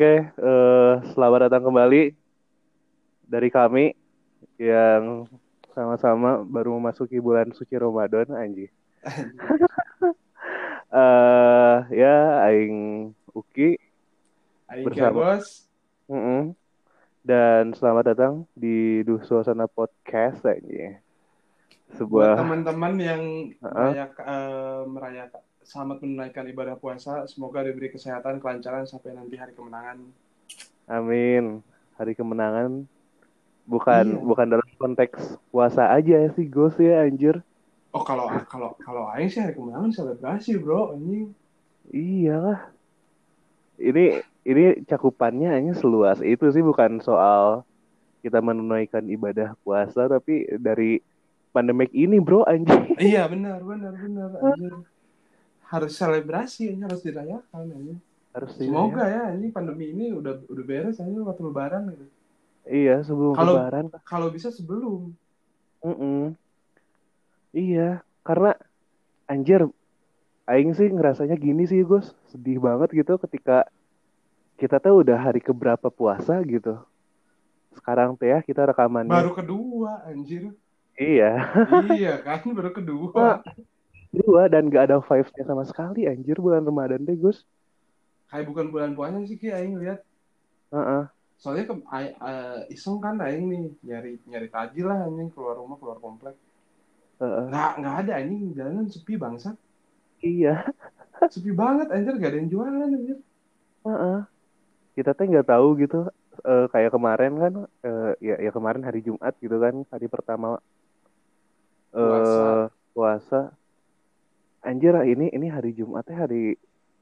Eh, Oke, eh, selamat datang kembali dari kami yang sama-sama baru memasuki bulan suci Ramadan, Anji. eh ya, Aing Uki Aing Bersama. bos. Mm-mm. dan selamat datang di Duh Suasana Podcast, Anji. Buat Sebuah teman-teman yang Heeh. merayakan, eh, merayakan selamat menunaikan ibadah puasa, semoga diberi kesehatan, kelancaran sampai nanti hari kemenangan. Amin. Hari kemenangan bukan Iya. bukan dalam konteks puasa aja sih, Gus ya, anjir. Oh kalau kalau kalau Aing sih hari kemenangan selebrasi bro, ini Iyalah. Ini ini cakupannya hanya seluas itu sih bukan soal kita menunaikan ibadah puasa tapi dari pandemik ini bro anjing. iya benar benar benar anjir. Harus selebrasi, ini harus dirayakan anjir. Harus Semoga ya ini pandemi ini udah udah beres aja waktu lebaran gitu. Iya sebelum Kalau- lebaran. Kalau bisa sebelum. Mm-mm. Iya karena anjir Aing sih ngerasanya gini sih Gus sedih banget gitu ketika kita tuh udah hari keberapa puasa gitu. Sekarang teh ya kita rekamannya. Baru kedua anjir. Iya. iya kan baru kedua. Dua dan gak ada vibes-nya sama sekali anjir bulan Ramadan deh Gus. Kayak bukan bulan puasa sih Ki Aing lihat. Heeh. soalnya ke eh, iseng kan aing nih nyari nyari tajil lah anjing keluar rumah keluar komplek Heeh. nggak nggak ada anjing jalanan sepi bangsat Iya. sepi banget anjir gak ada yang jualan anjir Heeh. Kita teh nggak tahu gitu eh, kayak kemarin kan eh, ya ya kemarin hari Jumat gitu kan hari pertama eh Puasa. puasa. Anjir ini ini hari Jumatnya hari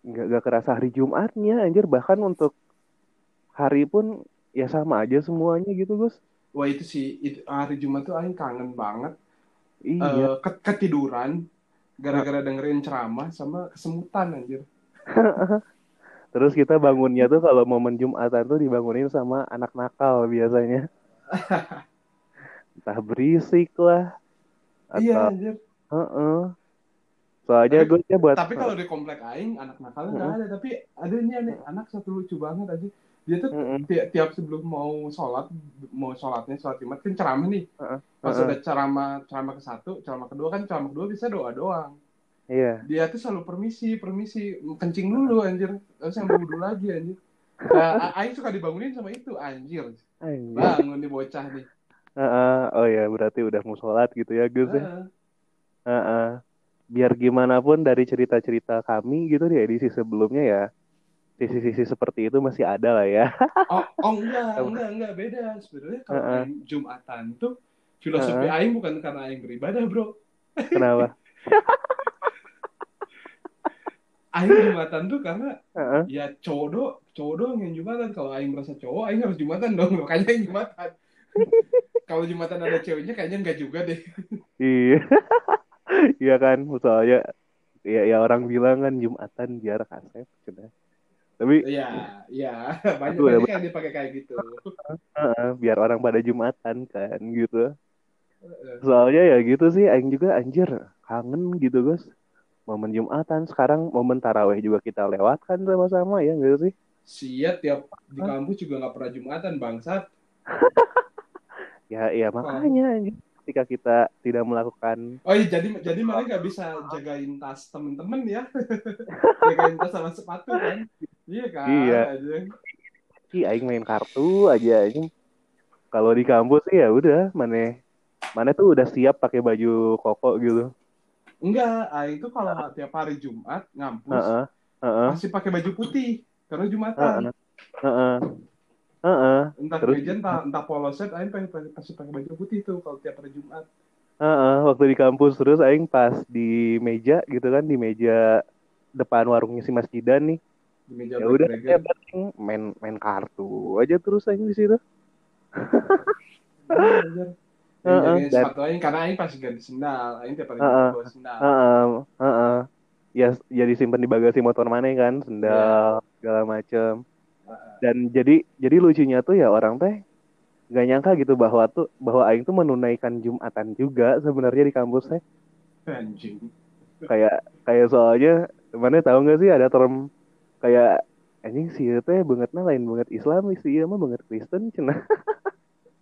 nggak nggak kerasa hari Jumatnya anjir bahkan untuk hari pun ya sama aja semuanya gitu Gus. wah itu sih itu, hari Jumat tuh aing kangen banget Iya. Ke- ketiduran gara-gara dengerin ceramah sama kesemutan anjir Terus kita bangunnya tuh kalau momen Jumatan tuh dibangunin sama anak nakal biasanya. Entah berisik lah iya atau anjir Heeh. Soalnya gue ya buat tapi kalau di komplek aing anak nakalnya nggak ada. Tapi adanya nih anak satu lucu banget aja. Dia tuh tiap, tiap sebelum mau sholat mau sholatnya sholat jumat kan ceramah nih. Pas udah ceramah ceramah ke satu ceramah kedua kan ceramah kedua bisa doa doang. Iya. dia tuh selalu permisi permisi. Kencing dulu anjir. Terus yang wudhu lagi anjir. Nah, Aing suka dibangunin sama itu anjir. Anjir. bangun nih bocah nih. Heeh. Oh ya berarti udah mau sholat gitu ya Gus ya. Heeh. Heeh. Biar gimana pun dari cerita-cerita kami gitu di edisi sebelumnya ya sisi-sisi seperti itu masih ada lah ya. oh oh enggak enggak enggak beda sebenarnya kalau Heeh. Aing jumatan tuh filosofi Aing bukan karena Aing beribadah bro Kenapa? Aing jumatan tuh karena Heeh. ya cowok do cowok doang yang jumatan kalau Aing merasa cowok Aing harus jumatan dong makanya Aing jumatan kalau jumatan ada ceweknya kayaknya enggak juga deh Iya. Iya kan, soalnya ya, ya orang bilang kan Jumatan biar kasep gitu. Tapi Iya, iya. Banyak yang dipakai kayak gitu. biar orang pada Jumatan kan gitu. Soalnya ya gitu sih, Aing juga anjir kangen gitu guys. Momen Jumatan sekarang momen taraweh juga kita lewatkan sama-sama ya gitu sih. Sia tiap di kampus juga nggak pernah jumatan bangsat. Ya ya makanya anjir ketika kita tidak melakukan Oh iya, jadi jadi malah nggak bisa jagain tas temen-temen ya. jagain tas sama sepatu kan. Iya kan. Iya. Ki Aing main kartu aja anjing. Kalau di kampus sih ya udah mana mana tuh udah siap pakai baju koko gitu. Enggak, ah itu kalau tiap hari Jumat ngampus Heeh. Heeh. masih pakai baju putih karena Jumatan. Heeh. Heeh. Entah Terus- kemeja entah entah polo set, Aing pakai pakai- pasti pakai baju putih tuh kalau tiap hari Jumat. Heeh, waktu di kampus terus aing pas di meja gitu kan di meja depan warungnya si Mas Jidan nih. Di meja Ya udah ya paling main main kartu aja terus aing di situ. Heeh, sepatu Aing karena Aing pasti ganti sendal. Aing tiap hari Heeh. bawa sendal. Heeh, heeh. Ya ya disimpan di bagasi motor mana kan, sendal segala macem. Dan jadi jadi lucunya tuh ya orang teh nggak nyangka gitu bahwa tuh bahwa aing tuh menunaikan Jumatan juga sebenarnya di kampus teh. Anjing. Kayak kayak soalnya mana tahu nggak sih ada term kayak anjing sih teh bangetnya lain banget Islam sih ya mah banget Kristen cenah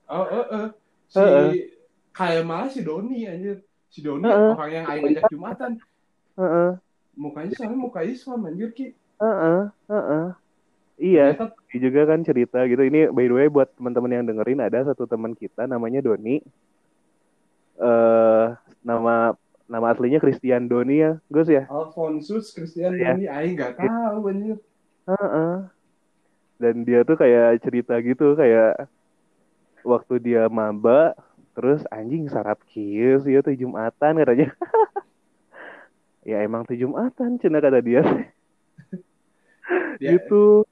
Oh, eh, eh. Si Heeh. kayak malah si Doni anjir. Si Doni Heeh. orang yang aing ajak Jumatan. Heeh, Mukanya soalnya muka Islam anjir Ki. heeh, heeh. Iya, Ternyata Ini juga kan cerita gitu. Ini by the way buat teman-teman yang dengerin ada satu teman kita namanya Doni. Eh nama nama aslinya Christian Doni ya, Gus ya. Alfonsus Christian Iya. Doni aing nggak tahu anjir. Heeh. Dan dia tuh kayak cerita gitu kayak waktu dia maba terus anjing sarap kieu sih ya tuh Jumatan katanya. ya emang tuh Jumatan cina kata dia. Dia, gitu.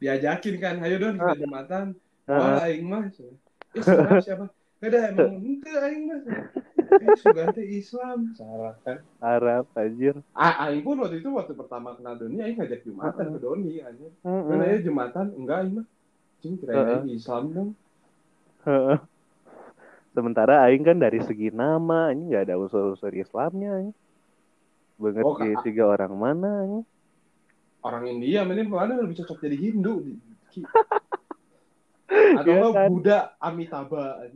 Diajakin kan, ayo dong kita Jumatan. Heeh. Wah, aing mah. Eh, siapa siapa? Gak ada emang ente aing mah. Eh, sudah teh Islam. Salah kan. Arab anjir. Ah, aing pun waktu itu waktu pertama kenal Doni, aing ngajak Jumatan ke Doni anjir. Heeh. Kan aja Jumatan, enggak aing mah. Cing kirain Heeh. aing Islam dong. Heeh. Sementara Aing kan dari segi nama, ini nggak ada unsur-unsur Islamnya. Aing. Banget Oh, tiga orang mana. Aing. Orang India, mending mana lebih cocok jadi Hindu. Atau enggak kan? Buddha Amitabha.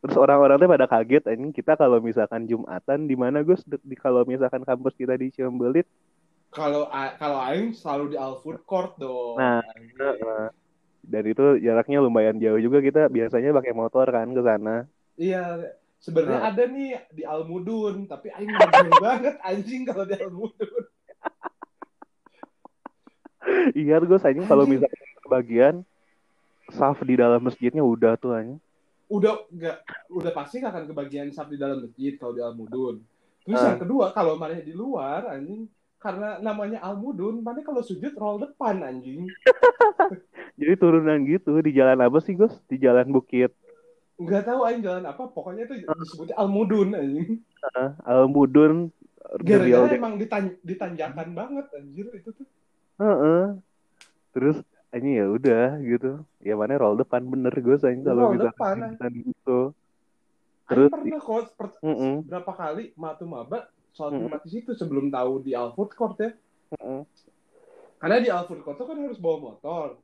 Terus orang-orang tuh pada kaget, anjing kita kalau misalkan Jumatan di mana Gus? Di, kalau misalkan kampus kita di Ciambelit, Kalau kalau aing selalu di Al Food Court dong. Nah, dan itu jaraknya lumayan jauh juga kita biasanya pakai motor kan ke sana. Iya, sebenarnya Nah. ada nih di Almudun, tapi aing banget anjing kalau di Almudun. Iya Gus, anjing kalau misalkan kebagian saf di dalam masjidnya udah tuh anjing. Udah enggak udah pasti nggak akan kebagian sab di dalam masjid kalau di Almudun. Terus Ah. yang kedua, kalau mana di luar anjing karena namanya Almudun, mana kalau sujud roll depan anjing. Jadi turunan gitu di jalan apa sih Gus? Di jalan Bukit Enggak tahu aing jalan apa, pokoknya itu disebutnya Almudun anjing. uh, Almudun Gara-gara emang ditan ditanjakan banget anjir itu tuh. Heeh. Terus ini ya udah gitu. Ya mana roll depan bener gue sayang kalau Roll depan, gitu. Terus Terus pernah kok per- Heeh. berapa kali matu maba Mm-mm. Jumat di situ sebelum tahu di Al Food Court ya. heeh, Karena di Al Food Court tuh kan harus bawa motor.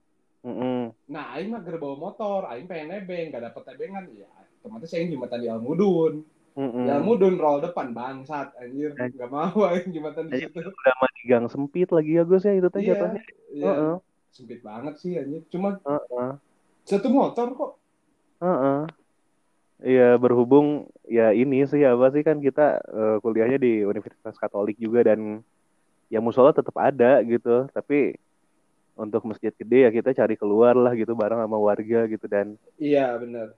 Heeh. Nah, Aing mah bawa motor, Aing pengen nebeng, gak dapet nebengan. Ya, otomatis Aing jembatan di Almudun. heeh. Di Almudun roll depan bangsat, anjir. Eh. Gak mau Aing jembatan di situ. Udah mah di gang sempit lagi ya Gus ya itu teh Iya, jatuhnya. iya. Heeh. Sempit banget sih anjir. Cuma Heeh. satu motor kok. Heeh. Iya berhubung ya ini sih apa sih kan kita eh, kuliahnya di Universitas Katolik juga dan ya musola tetap ada gitu tapi untuk masjid gede ya kita cari keluar lah gitu bareng sama warga gitu dan Iya, benar.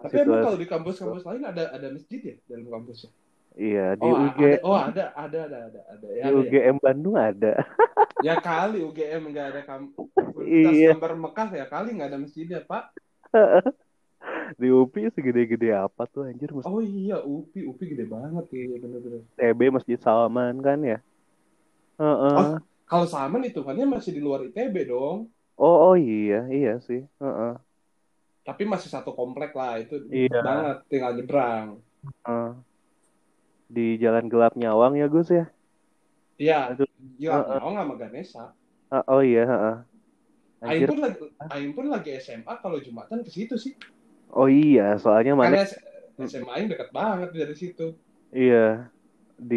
Tapi situasi- emang kalau di kampus-kampus lain ada ada masjid ya dalam kampusnya? iya di Oh, UG ada, oh ada, ada, ada, ada, ada. di Ya, ada ya. UGM Bandung ada Ya kali UGM nggak ada kampus Iya. gambar Mekah ya kali nggak ada masjidnya Pak. di UPI segede-gede apa tuh anjir masjid Oh iya UPI UPI gede banget ya bener-bener. TB Masjid Salman kan ya Heeh. Oh. Kalau Salman hitungannya masih di luar ITB dong. oh oh iya iya sih Heeh. Tapi masih satu komplek lah itu Iya. banget tinggal nyebrang. Heeh. di Jalan Gelap Nyawang ya Gus ya Iya. Gila, Heeh. mau nggak sama Ganesha? Ah, oh iya heeh. Aing Anjir pun lagi, Aing pun lagi SMA kalau Jumatan ke situ sih. Oh iya, soalnya mana Karena SMA Aing dekat banget dari situ. iya di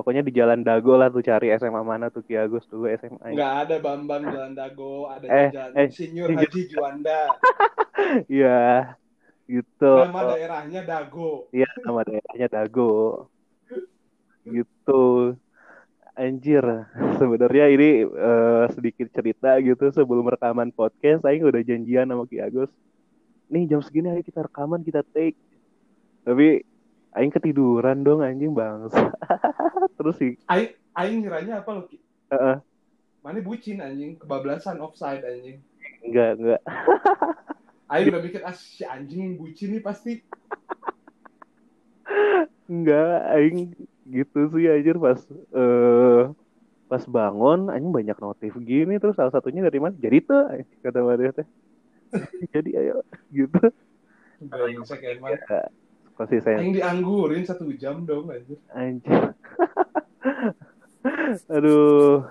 pokoknya di Jalan Dago lah tuh cari SMA mana tuh Ki Agus dulu SMA. Nggak ada Bambang Jalan Dago, ada Eh, jalan eh, ini- Haji Juanda. Iya. Gitu. Nama daerahnya Dago. Iya, nama daerahnya Dago. Gitu. Anjir, sebenarnya ini eh, sedikit cerita gitu sebelum rekaman podcast, saya udah janjian sama Ki Agus. Nih jam segini ayo kita rekaman, kita take. Tapi Aing ketiduran dong anjing bangsa. Terus sih, Aing, Aing ngiranya apa lo? Ki? Heeh. Mana bucin anjing, kebablasan offside anjing. enggak enggak. Aing udah mikir ah si anjing bucin nih pasti. Enggak, aing gitu sih anjir pas eh pas bangun anjing banyak notif gini terus salah satunya dari mana? Jadi tuh kata Maria teh. Jadi ayo gitu. Brengsek emang. Ya, konsisten Aing dianggurin satu jam dong anjir. anjir. Aduh,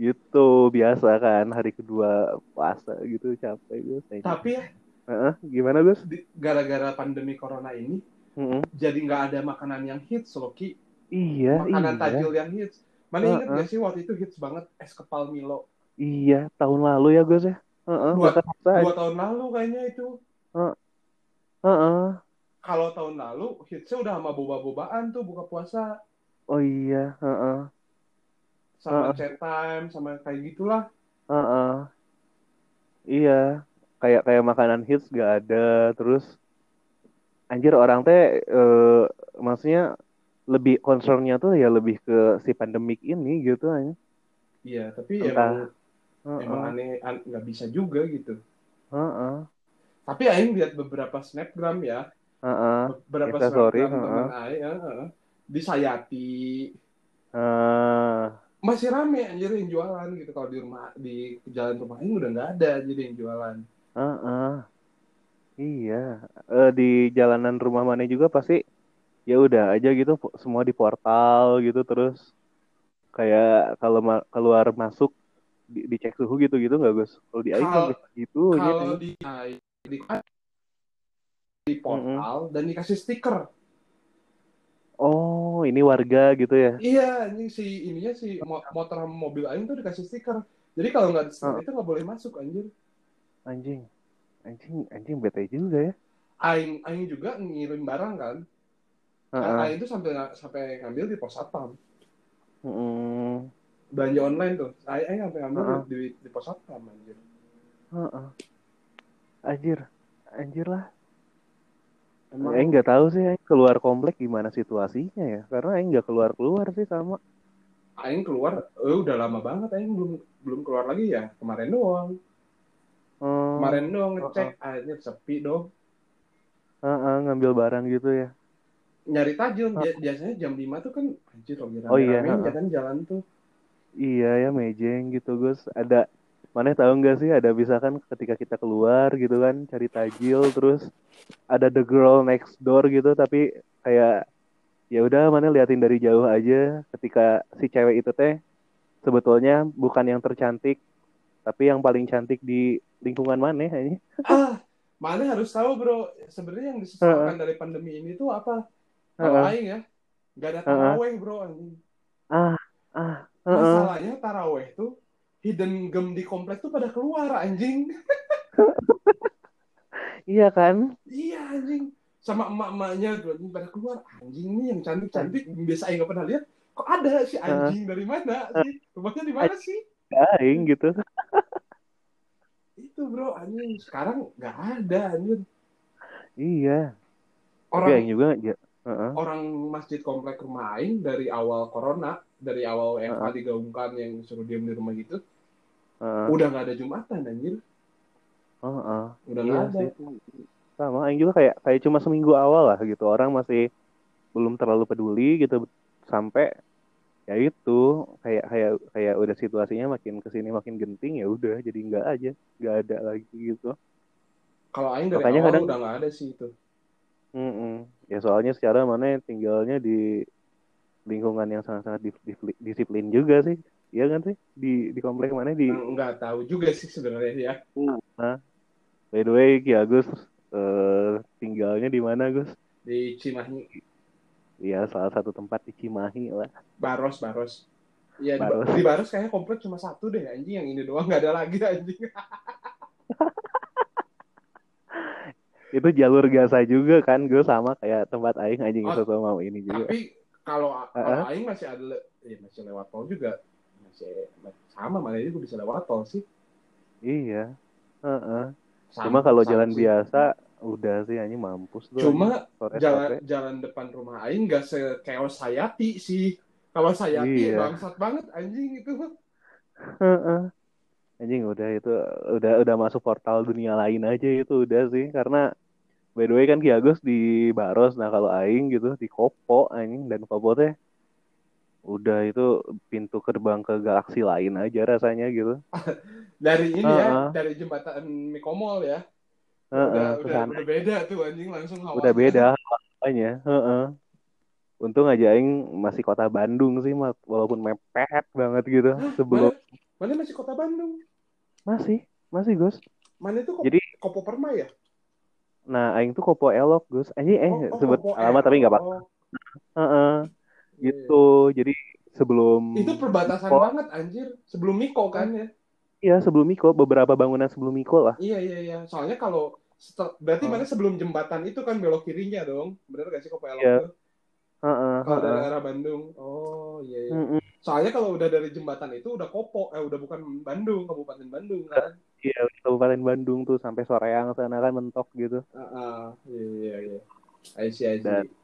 gitu biasa kan hari kedua puasa gitu capek gue kayaknya. Tapi ya Heeh, gimana Gus? gara-gara pandemi corona ini Mm-mm. jadi nggak ada makanan yang hits loh Ki. Iya, Makanan iya, tajil yang hits. Mana inget Heeh. gak sih waktu itu hits banget es kepal Milo. iya. Tahun lalu ya Gus ya. Heeh, Dua-. Dua tahun lalu kayaknya itu. Heeh. Kalau tahun lalu hitsnya udah sama boba-bobaan tuh buka puasa. Oh iya, heeh, Sama Heeh. chat time, sama kayak gitulah. heeh. Iya, kayak kayak makanan hits gak ada. Terus anjir orang teh eh, maksudnya lebih concernnya tuh ya lebih ke si pandemik ini gitu aja. Iya, tapi Entah. emang emang Heeh, aneh an- nggak bisa juga gitu. heeh, Tapi Aing lihat beberapa snapgram ya, heeh. beberapa Instastory, snapgram heeh. teman heeh. di Sayati Eh, masih rame anjir yang jualan gitu kalau di rumah di jalan rumah Aing udah nggak ada jadi yang jualan. heeh. Iya, Eh, di jalanan rumah mana juga pasti ya udah aja gitu semua di portal gitu terus kayak kalau ma- keluar masuk di- dicek suhu gitu gitu nggak Gus? Kalau di Aing Kalau- kan gitu Kalau gitu. di di, di portal dan dikasih stiker. Oh, ini warga gitu ya? Iya, ini si ininya si mo- motor mobil Aing tuh dikasih stiker. Jadi kalau nggak stiker Oh. itu nggak boleh masuk anjir. Anjing, anjing, anjing bete juga ya. Aing Aing juga ngirim barang kan. Nah, Heeh. Aing itu sampai sampai ngambil di pos satpam. Mm, Belanja online tuh. Aing, Aing sampai ngambil Heeh. di, di pos satpam anjir. heeh. Anjir, anjir lah. Emang Aing nggak tahu sih Aing keluar komplek gimana situasinya ya. Karena Aing nggak keluar keluar sih sama. Aing keluar, eh, udah lama banget Aing belum belum keluar lagi ya. Kemarin doang. Oh, Kemarin doang ngecek, akhirnya sepi dong. heeh, ngambil barang gitu ya. Nyari tajil, Bia- biasanya jam 5 tuh kan anjir lagi Oh iya, rame-rame heeh. kan jalan tuh. Iya ya mejeng gitu Gus. Ada mana tahu nggak sih ada misalkan ketika kita keluar gitu kan cari tajil terus ada the girl next door gitu tapi kayak ya udah mana liatin dari jauh aja ketika si cewek itu teh sebetulnya bukan yang tercantik tapi yang paling cantik di lingkungan mana ini Ah, mana harus tahu bro, sebenarnya yang disesalkan dari pandemi ini tuh apa? Kalau. Aing ya, nggak ada taraweh bro anjing. ah ah heeh. Masalahnya taraweh tuh hidden gem di komplek tuh pada keluar anjing. iya kan Iya anjing. Sama emak-emaknya pada keluar. Anjing nih yang cantik-cantik biasa Aing nggak pernah lihat. Kok ada si anjing dari mana sih? Rumahnya di mana sih? aing gitu Itu bro anjing. Sekarang nggak ada anjing. iya Orang aing juga ya heeh. orang masjid komplek rumah Aing dari awal corona, dari awal WFH digaungkan yang suruh diam di rumah gitu, heeh. udah nggak ada jumatan anjir. Heeh. Udah Iya nggak ada. sih. Sama, Aing juga kayak kayak cuma seminggu awal lah gitu. Orang masih belum terlalu peduli gitu sampai ya itu kayak kayak kayak udah situasinya makin ke sini makin genting ya udah jadi nggak aja nggak ada lagi gitu. Kalau Aing dari Makanya awal kadang- udah nggak ada sih itu. Mm-mm. Ya soalnya secara mana tinggalnya di lingkungan yang sangat-sangat di- di- disiplin juga sih. Iya kan sih di di komplek mana di Nggak tahu juga sih sebenarnya ya. by the way Ki Agus eh, tinggalnya di mana Gus? Di Cimahi, Ya salah satu tempat di Cimahi lah. Baros, Baros. Iya, di, Baros. di Baros kayaknya komplek cuma satu deh anjing yang ini doang nggak ada lagi anjing. Itu jalur gasa juga kan gue sama kayak tempat aing anjing Oh. itu mau ini juga. Tapi kalau kalau Uh-uh. Aing masih ada ya masih lewat tol juga sama mana ini gue bisa lewat tol sih. Iya. Heeh. Sama- Cuma kalau jalan sih. biasa udah sih anjing mampus tuh. Cuma sore jalan sore. jalan depan rumah Aing nggak sekeos Sayati sih. Kalau Sayati Iya. bangsat banget anjing itu. Heeh. Anjing udah itu udah udah masuk portal dunia lain aja itu udah sih karena by the way kan Ki Agus di Baros nah kalau aing gitu di Kopo anjing dan Kopo teh udah itu pintu gerbang ke galaksi lain aja rasanya gitu. Dari ini ya, Uh-uh. dari jembatan Mikomol ya. Heeh, udah, udah, udah beda tuh anjing langsung hawa. udah beda makanya. Heeh. untung aja aing masih kota Bandung sih walaupun mepet banget gitu Hah, sebelum mana mana masih kota Bandung masih masih Gus mana itu kok jadi Kopo Perma ya nah aing tuh kopo elok Gus anjing eh oh oh sebut alamat tapi nggak apa-apa Heeh, Iya, gitu. Iya. jadi sebelum itu perbatasan Miko banget anjir. Sebelum Miko kan ya. Iya sebelum Miko. Beberapa bangunan sebelum Miko lah. Iya iya iya. Soalnya kalau berarti Heeh, mana sebelum jembatan itu kan belok kirinya dong. Bener gak sih Kopo Elok iya. tuh heeh, kalau dari heeh. arah Bandung. Oh iya iya. Mm-mm. soalnya kalau udah dari jembatan itu udah Kopo eh udah bukan Bandung Kabupaten Bandung kan. Iya, Kabupaten Bandung tuh sampai Soreang sana kan mentok gitu. Ah, ah, iya iya iya. I see I Dan see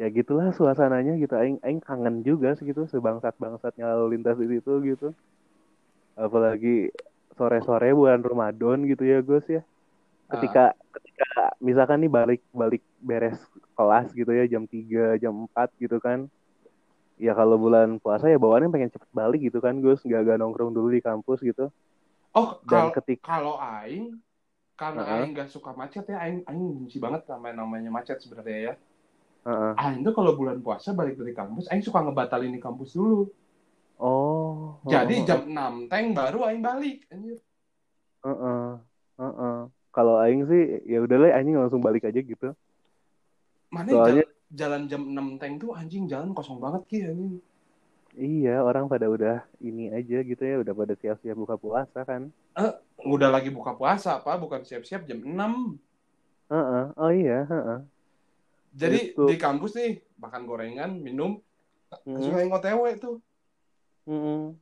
ya gitulah suasananya gitu. Aing aing kangen juga sih gitu sebangsat-bangsatnya lalu lintas di situ gitu. Apalagi sore-sore bulan Ramadan gitu ya, Gus ya. Ketika ketika misalkan nih balik balik beres kelas gitu ya jam 3 jam 4 gitu kan. Ya kalau bulan puasa ya bawaannya pengen cepet balik gitu kan, Gus. Gak, gak nongkrong dulu di kampus gitu. oh Dan kalau ketika kalau Aing karena Heeh, Aing gak suka macet ya Aing Aing benci banget sama namanya macet sebenarnya ya heeh. Aing tuh kalau bulan puasa balik dari kampus Aing suka ngebatalin di kampus dulu Oh, jadi jam 6 teng baru Aing balik anjir Heeh, heeh. Kalau aing sih ya udah lah anjing langsung balik aja gitu. mana Soalnya jal- jalan jam 6 teng tuh anjing jalan kosong banget ki anjing iya orang pada udah ini aja gitu ya, udah pada siap-siap buka puasa kan. eh udah lagi buka puasa apa bukan siap-siap jam 6 Heeh. Oh iya, heeh. Jadi Gitu. di kampus nih makan gorengan minum langsung Mm, Aing OTW tuh mm,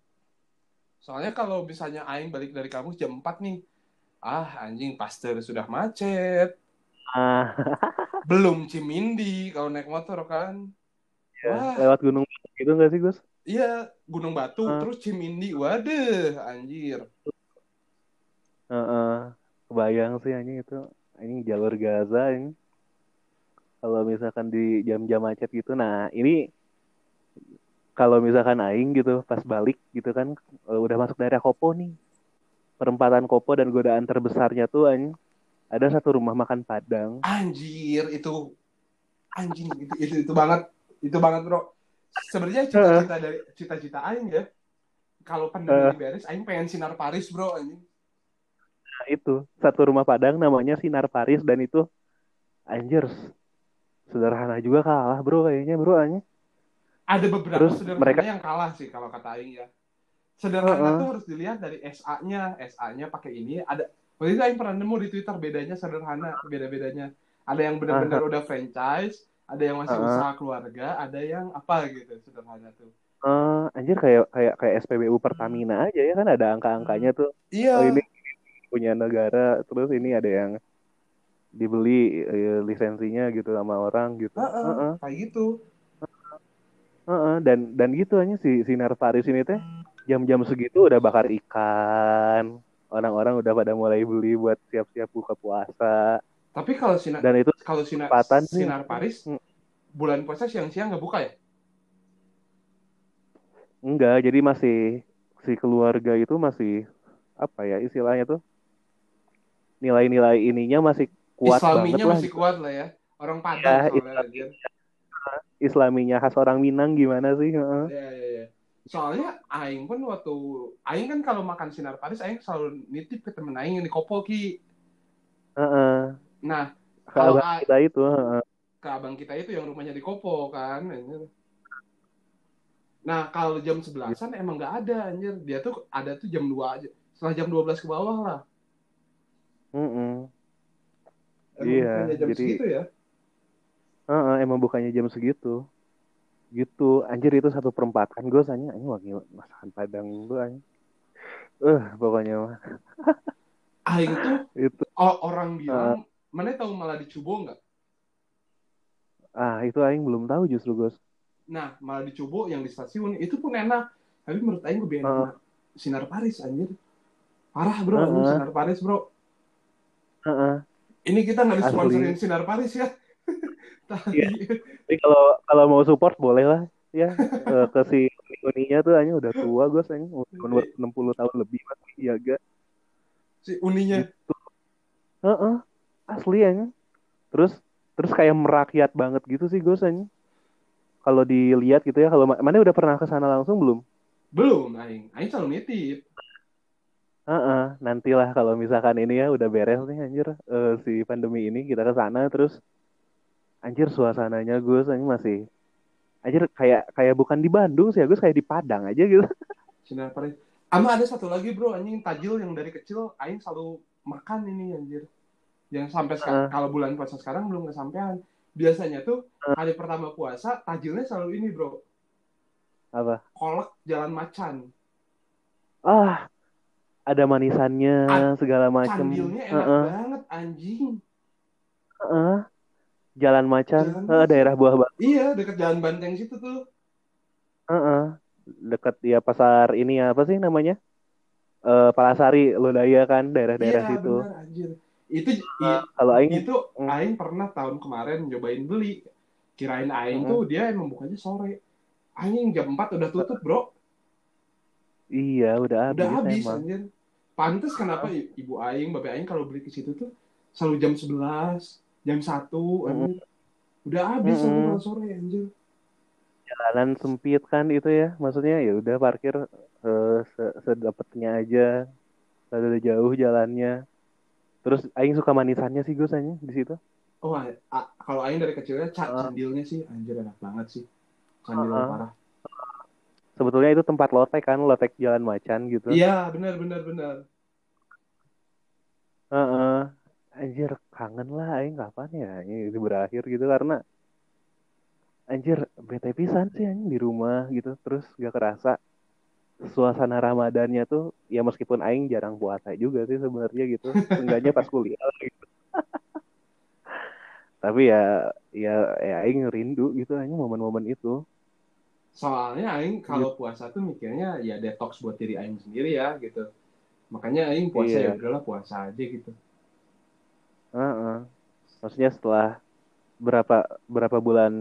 soalnya kalau misalnya Aing balik dari kampus jam 4 nih ah anjing Pasteur sudah macet Ah, belum Cimindi kalau naik motor kan ya. wah Lewat gunung gitu nggak sih, Gus? iya Gunung Batu Ah, terus Cimindi waduh anjir Heeh. Kebayang sih anjing itu. Anjing jalur Gaza ini. Kalau misalkan di jam-jam macet gitu. Nah, ini kalau misalkan aing gitu pas balik gitu kan eh, udah masuk daerah Kopo nih. Perempatan Kopo dan godaan terbesarnya tuh anjing ada satu rumah makan Padang. anjir itu anjing itu itu, itu banget itu banget bro sebenarnya cita-cita dari cita-cita Aing ya kalau pandemi ini beres Aing pengen sinar Paris bro anjing nah itu satu rumah Padang namanya Sinar Paris dan itu anjir sederhana juga kalah bro kayaknya bro anjing. ada beberapa Terus sederhana mereka yang kalah sih kalau kata Aing ya sederhana Heeh. tuh harus dilihat dari SA-nya SA-nya pakai ini ada waktu itu Aing pernah nemu di Twitter bedanya sederhana beda-bedanya ada yang benar-benar Aha, udah franchise ada yang masih heeh. usaha keluarga ada yang apa gitu sederhana tuh Eh, anjir kayak kayak kayak SPBU Pertamina aja ya kan ada angka-angkanya tuh. Oh iya ini punya negara, terus ini ada yang dibeli eh, lisensinya gitu sama orang gitu. Heeh, Heeh, kayak gitu heeh. Dan dan gitu aja si Sinar Paris ini teh jam-jam segitu udah bakar ikan. Orang-orang udah pada mulai beli buat siap-siap buka puasa. tapi kalau sinar Dan itu kalau sinar kesempatan nih. sinar Paris Hmm, bulan puasa siang-siang nggak buka ya Enggak, jadi masih si keluarga itu masih apa ya istilahnya tuh nilai-nilai ininya masih kuat banget Islaminya lah masih gitu. kuat lah ya orang Ya, Padang soalnya Islam, anjir Islaminya khas orang Minang gimana sih? Heeh. ya ya ya soalnya Aing pun waktu Aing kan kalau makan sinar Paris Aing selalu nitip ke temen Aing yang di Kopo ki Heeh. nah Ke kalau kita itu, heeh. ke abang kita itu yang rumahnya di Kopo kan nah kalau jam 11-an emang nggak ada anjir dia tuh ada tuh jam 2 aja setelah jam 12 ke bawah lah Mm-mm. Emang Iya, bukannya jam jadi segitu ya heeh, emang bukannya jam segitu. Gitu, anjir itu satu perempatan gue sanya, anjing wangi masakan Padang gue. Eh, pokoknya mah Aing tuh itu o- orang bilang mana tahu malah dicubo nggak ah itu aing belum tahu justru Gus. Nah, malah dicoba yang di stasiun itu pun enak. Tapi menurut Aing lebih enak na- Sinar Paris anjir. Parah bro, ini heeh, Sinar Paris bro. heeh. Ini kita nggak disponsorin Sinar Paris ya. Iya. Tapi kalau kalau mau support boleh lah ya Eh, ke si Uninya tuh hanya udah tua gue anjing umur 60 tahun lebih masih jaga Si uninya. gitu. Heeh, asli anjing. Terus terus kayak merakyat banget gitu sih gue anjing. kalau dilihat gitu ya kalau ma- mana udah pernah ke sana langsung belum? Belum, aing. Aing selalu nitip. Heeh, nantilah kalau misalkan ini ya udah beres nih anjir eh, si pandemi ini kita ke sana terus anjir suasananya Gus anjir masih anjir kayak kayak bukan di Bandung sih ya Gus kayak di Padang aja gitu. Sinar Paris. Ama ada satu lagi bro, anjing tajil yang dari kecil Aing selalu makan ini anjir. Yang sampai sekarang, kalau bulan puasa sekarang belum kesampaian. Biasanya tuh hari pertama puasa tajilnya selalu ini bro, Apa? kolak jalan macan. Ah, ada manisannya Ah, segala macem. Candilnya enak Heeh, banget anjing. heeh. Jalan Macan, Jalan Macan. daerah Buah Batu. Iya, deket jalan Banteng situ tuh. Heeh. Dekat ya pasar ini apa sih namanya? Eh Palasari, Lodaya kan daerah-daerah Iya situ. benar anjir. Itu i- kalau aing itu mm, Aing pernah tahun kemarin nyobain beli. Kirain Aing mm-mm. tuh dia emang bukanya sore. Aing jam 4 udah tutup bro. iya udah Udah habis habis emang. anjir. Pantes kenapa Heeh. i- ibu Aing, bapak Aing kalau beli ke situ tuh selalu jam 11, jam 1 Mm-mm, anjir. Udah habis aku mm-mm. kalau sore anjir. Jalanan sempit kan itu ya, maksudnya ya udah parkir eh, se- sedapetnya aja, rada jauh jalannya. Terus aing suka manisannya sih Gus aja di situ. Oh, kalau Aing dari kecilnya ca- Heeh, candilnya sih anjir enak banget sih. Candilnya heeh. parah. Sebetulnya itu tempat lotek kan, lotek Jalan Macan gitu. Iya, benar benar benar. Heeh. Anjir kangen lah aing kapan ya ini berakhir gitu karena anjir bete pisan sih anjing di rumah gitu terus gak kerasa suasana Ramadannya tuh ya meskipun aing jarang puasa juga sih sebenarnya gitu enggaknya pas kuliah gitu. tapi ya ya ya aing rindu gitu aing momen-momen itu Soalnya Aing kalau puasa tuh mikirnya ya detox buat diri Aing sendiri ya gitu. Makanya Aing puasa ya iya udahlah puasa aja gitu. Heeh. maksudnya setelah berapa berapa bulan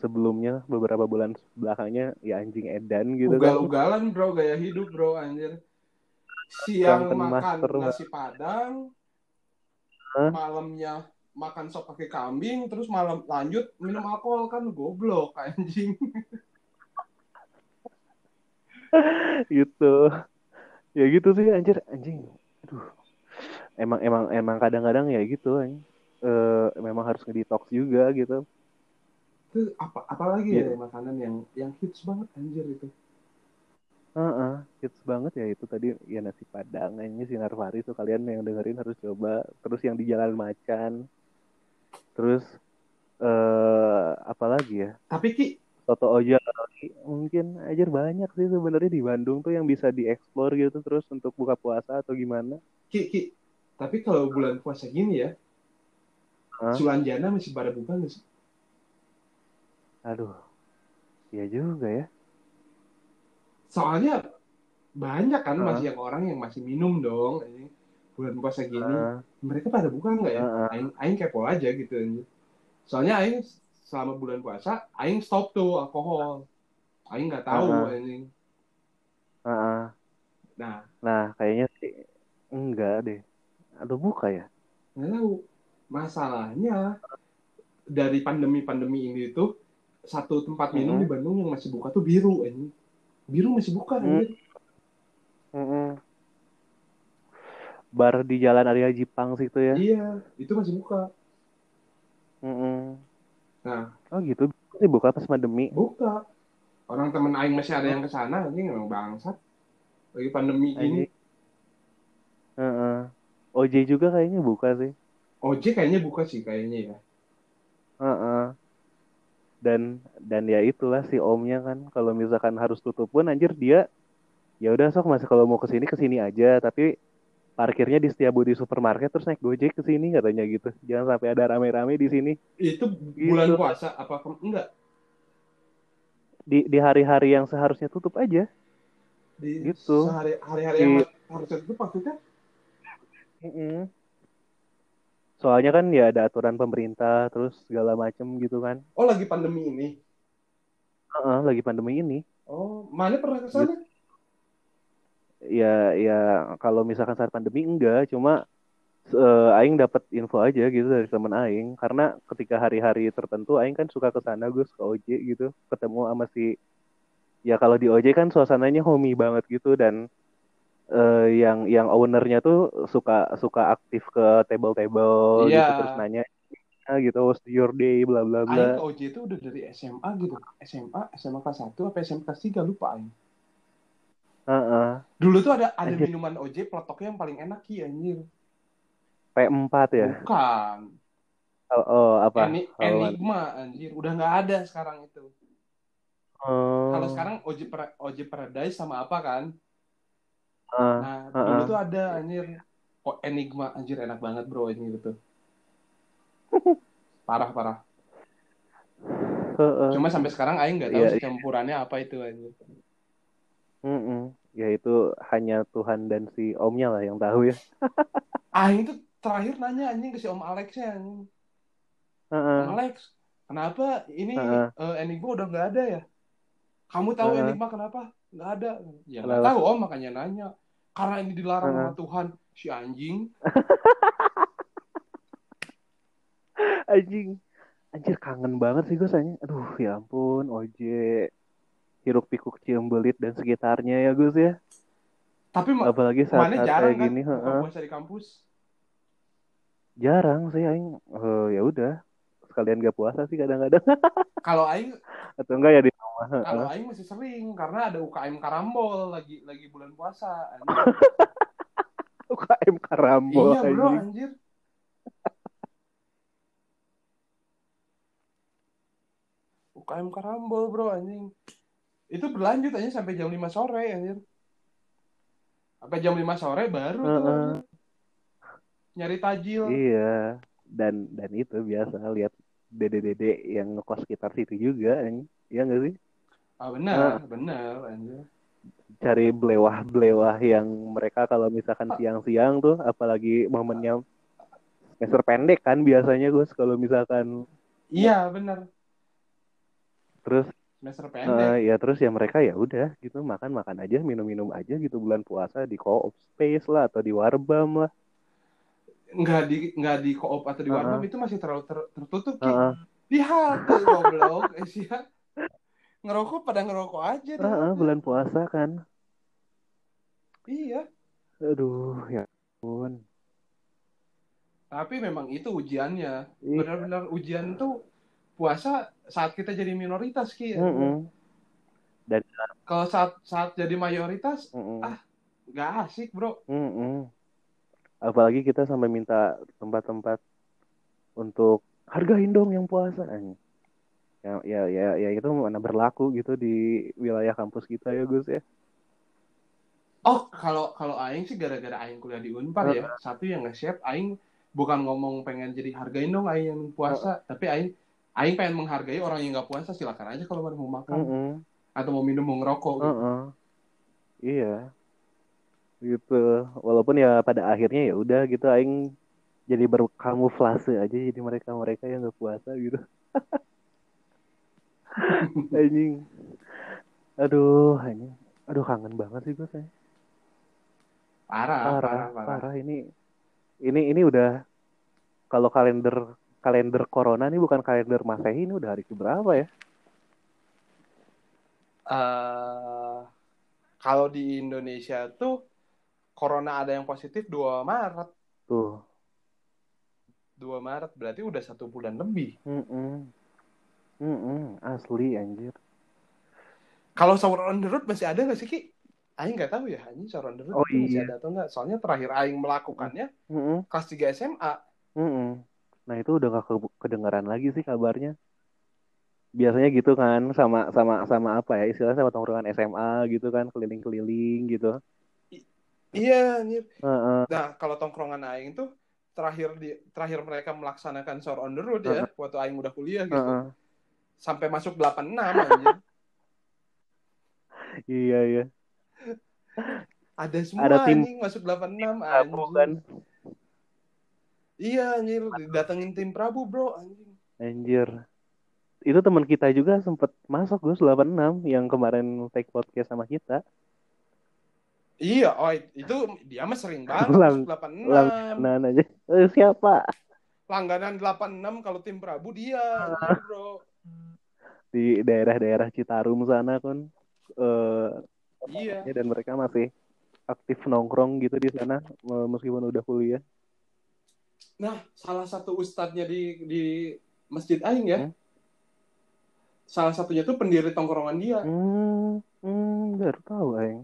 sebelumnya beberapa bulan belakangnya ya anjing edan gitu kan Ugal-ugalan bro, gaya hidup bro anjir. Siang Drunken makan master nasi padang, Hah? malamnya makan sop kaki kambing, terus malam lanjut minum alkohol kan goblok anjing. gitu. Ya gitu sih anjir. Anjing aduh. Emang emang emang kadang-kadang ya gitu anjing. Eh memang harus ngedetox juga gitu. Itu apa apalagi ya ya. makanan yang yang hits banget anjir itu. Heeh, hits banget ya itu tadi. Ya nasi padang ini sinar Fari tuh kalian yang dengerin harus coba. Terus yang di Jalan Macan. Terus eh apa lagi ya? Tapi Ki, Soto Oja mungkin aja banyak sih sebenarnya di Bandung tuh yang bisa dieksplor gitu terus untuk buka puasa atau gimana. Ki, Ki. Tapi kalau bulan puasa gini ya, Hah? Sulanjana masih pada buka nggak sih? aduh iya juga ya. Soalnya banyak kan Heeh, masih yang orang yang masih minum dong ini bulan puasa gini. Heeh, mereka pada buka nggak ya? Aing aing kepo aja gitu soalnya aing selama bulan puasa aing stop tuh alkohol aing nggak tahu heeh, anjing heeh. nah Nah, kayaknya sih enggak deh. Atau buka ya? nggak tahu masalahnya dari pandemi-pandemi ini tuh satu tempat minum di Mm-mm. Bandung yang masih buka tuh biru anjing biru masih buka Mm, anjir mm-mm. Bar di Jalan Arya Jipang situ ya. iya itu masih buka Mm-mm. Nah Oh gitu. Buka pas pandemi. buka orang temen aing masih ada yang ke sana anjing emang bangsat lagi pandemi anjing. Heeh. OJ juga kayaknya buka sih. ojek kayaknya buka sih kayaknya ya Heeh. Dan dan ya itulah si omnya kan kalau misalkan harus tutup pun anjir dia ya udah sok masih kalau mau ke sini ke sini aja tapi parkirnya di Setiabudi supermarket terus naik Gojek ke sini katanya gitu. Jangan sampai ada rame-rame di sini. itu bulan Gitu. puasa apa enggak Di di hari-hari yang seharusnya tutup aja di gitu. sehari hari-hari yang Di ma- harusnya itu maksudnya Mm-mm. Soalnya kan ya ada aturan pemerintah terus segala macem gitu kan. oh lagi pandemi ini Heeh, lagi pandemi ini. oh mana pernah ke Gitu. Ya ya kalau misalkan saat pandemi enggak, cuma eh, aing dapat info aja gitu dari temen aing karena ketika hari-hari tertentu aing kan suka ke sana Gus ke OJ gitu ketemu sama si ya kalau di OJ kan suasananya homey banget gitu dan eh, yang yang ownernya tuh suka suka aktif ke table-table Iya. gitu terus nanya "Ah, gitu was your day bla bla bla Aing ke OJ itu udah dari SMA gitu. SMA, SMA kelas 1 apa SMA kelas 3 lupa Aing. Heeh. Dulu tuh ada ada Anjir. minuman OJ pelotoknya yang paling enak ki anjir. P4 ya Bukan. oh, oh, apa Eni- Enigma anjir. Udah nggak ada sekarang itu. Oh. Kalau sekarang OJ OJ Paradise sama apa kan? Ah, Nah, ah, dulu tuh ada anjir. Oh, Enigma anjir enak banget bro ini gitu. Parah parah. heeh. Cuma sampai sekarang Aing nggak tahu Iya, sih campurannya apa itu anjir. Mm-mm. Ya itu hanya Tuhan dan si omnya lah yang tahu ya. Aing tuh terakhir nanya anjing ke si Om Alexnya anjing. Heeh. Om Alex, kenapa ini Heeh. eh, Enigma udah nggak ada ya? Kamu tahu Heeh. Enigma kenapa? Nggak ada. Ya nggak tahu Om makanya nanya. Karena ini dilarang Heeh. sama Tuhan si anjing. Anjing. Anjir kangen banget sih gue sayang. Aduh ya ampun Oje. Hiruk pikuk Ciumbelit dan sekitarnya ya Gus ya. Tapi Apalagi mana saat-saat jarang kayak kan gini. heeh. puasa di kampus. Jarang sih aing. Eh, ya udah. Sekalian gak puasa sih kadang-kadang. Kalau Aing Atau enggak ya di rumah. kalau Aing masih sering karena ada UKM Karambol lagi lagi bulan puasa. UKM Karambol iya bro anjing. anjir. UKM Karambol bro anjing. Itu berlanjut aja sampai jam 5 sore anjir. Sampai jam 5 sore baru tuh Heeh. anjir. nyari tajil. Iya. Dan dan itu biasa lihat dede-dede yang ngekos sekitar situ juga anjing. Iya nggak sih? Ah benar, benar anjir. cari belewah-belewah yang mereka kalau misalkan siang-siang tuh apalagi momennya semester pendek kan biasanya Gus kalau misalkan Iya benar. terus Semester eh, pendek. ya terus ya mereka ya udah gitu makan-makan aja minum-minum aja gitu bulan puasa di co-op space lah atau di warbam lah Nggak di nggak di koop atau di Heeh. warung itu masih terlalu ter- tertutup Ki. Heeh. Di halte goblok, eh sih. Ngerokok pada ngerokok aja Heeh, halte. bulan puasa kan Iya. aduh ya ampun Tapi memang itu ujiannya. Iya. Benar-benar ujian tuh puasa saat kita jadi minoritas ki. Mm-mm. Kalau saat saat jadi mayoritas Mm-mm. Ah. nggak asik bro. Mm-mm. apalagi kita sampai minta tempat-tempat untuk hargain dong yang puasa ya ya ya ya itu mana berlaku gitu di wilayah kampus kita ya Gus ya Oh kalau kalau Aing sih gara-gara Aing kuliah di Unpar ya. Satu yang nge-share Aing bukan ngomong pengen jadi hargain dong Aing yang puasa, tapi Aing Aing pengen menghargai orang yang nggak puasa silakan aja kalau mau makan Mm-mm. atau mau minum mau ngerokok. gitu. Heeh. iya gitu walaupun ya pada akhirnya ya udah gitu aing jadi berkamuflase aja jadi mereka mereka yang nggak puasa gitu anjing aduh anjing aduh kangen banget sih gue saya Parah, parah, parah, parah. parah ini ini ini udah kalau kalender kalender corona ini bukan kalender masehi ini udah hari keberapa ya Eh, kalau di Indonesia tuh corona ada yang positif 2 Maret. tuh 2 Maret berarti udah satu bulan lebih. Mm-mm. Mm-mm. asli anjir Kalau sahur on the road masih ada nggak sih Ki? Aing nggak tahu ya, Aing sahur on the road Oh, masih iya. ada atau nggak? Soalnya terakhir Aing melakukannya Mm-mm. kelas 3 SMA. Mm-mm. Nah itu udah gak ke- kedengaran lagi sih kabarnya. Biasanya gitu kan sama sama sama apa ya istilahnya sama tongkrongan SMA gitu kan keliling-keliling gitu. Iya, anjir. Heeh. Nah, kalau tongkrongan Aing tuh terakhir di terakhir mereka melaksanakan sahur on the road ya, waktu Aing udah kuliah gitu. Heeh. Sampai masuk 86 anjir. Iya iya. Ada semua Ada tim- anjing masuk 86 Prabu anjing. kan. Iya anjir, datengin tim Prabu, Bro, anjing. Anjir. Itu teman kita juga sempet masuk Gus 86 yang kemarin take podcast sama kita. Iya, oh itu dia mah sering banget Lang- 86. Langganan aja. Eh, siapa? Langganan 86 kalau tim Prabu dia, anjir, Bro. Di daerah-daerah Citarum sana kan. Eh, Iya. dan mereka masih aktif nongkrong gitu di sana meskipun udah kuliah. Nah, salah satu ustadznya di di Masjid Aing ya. Hmm? Salah satunya tuh pendiri tongkrongan dia. Hmm, hmm, baru tahu aing.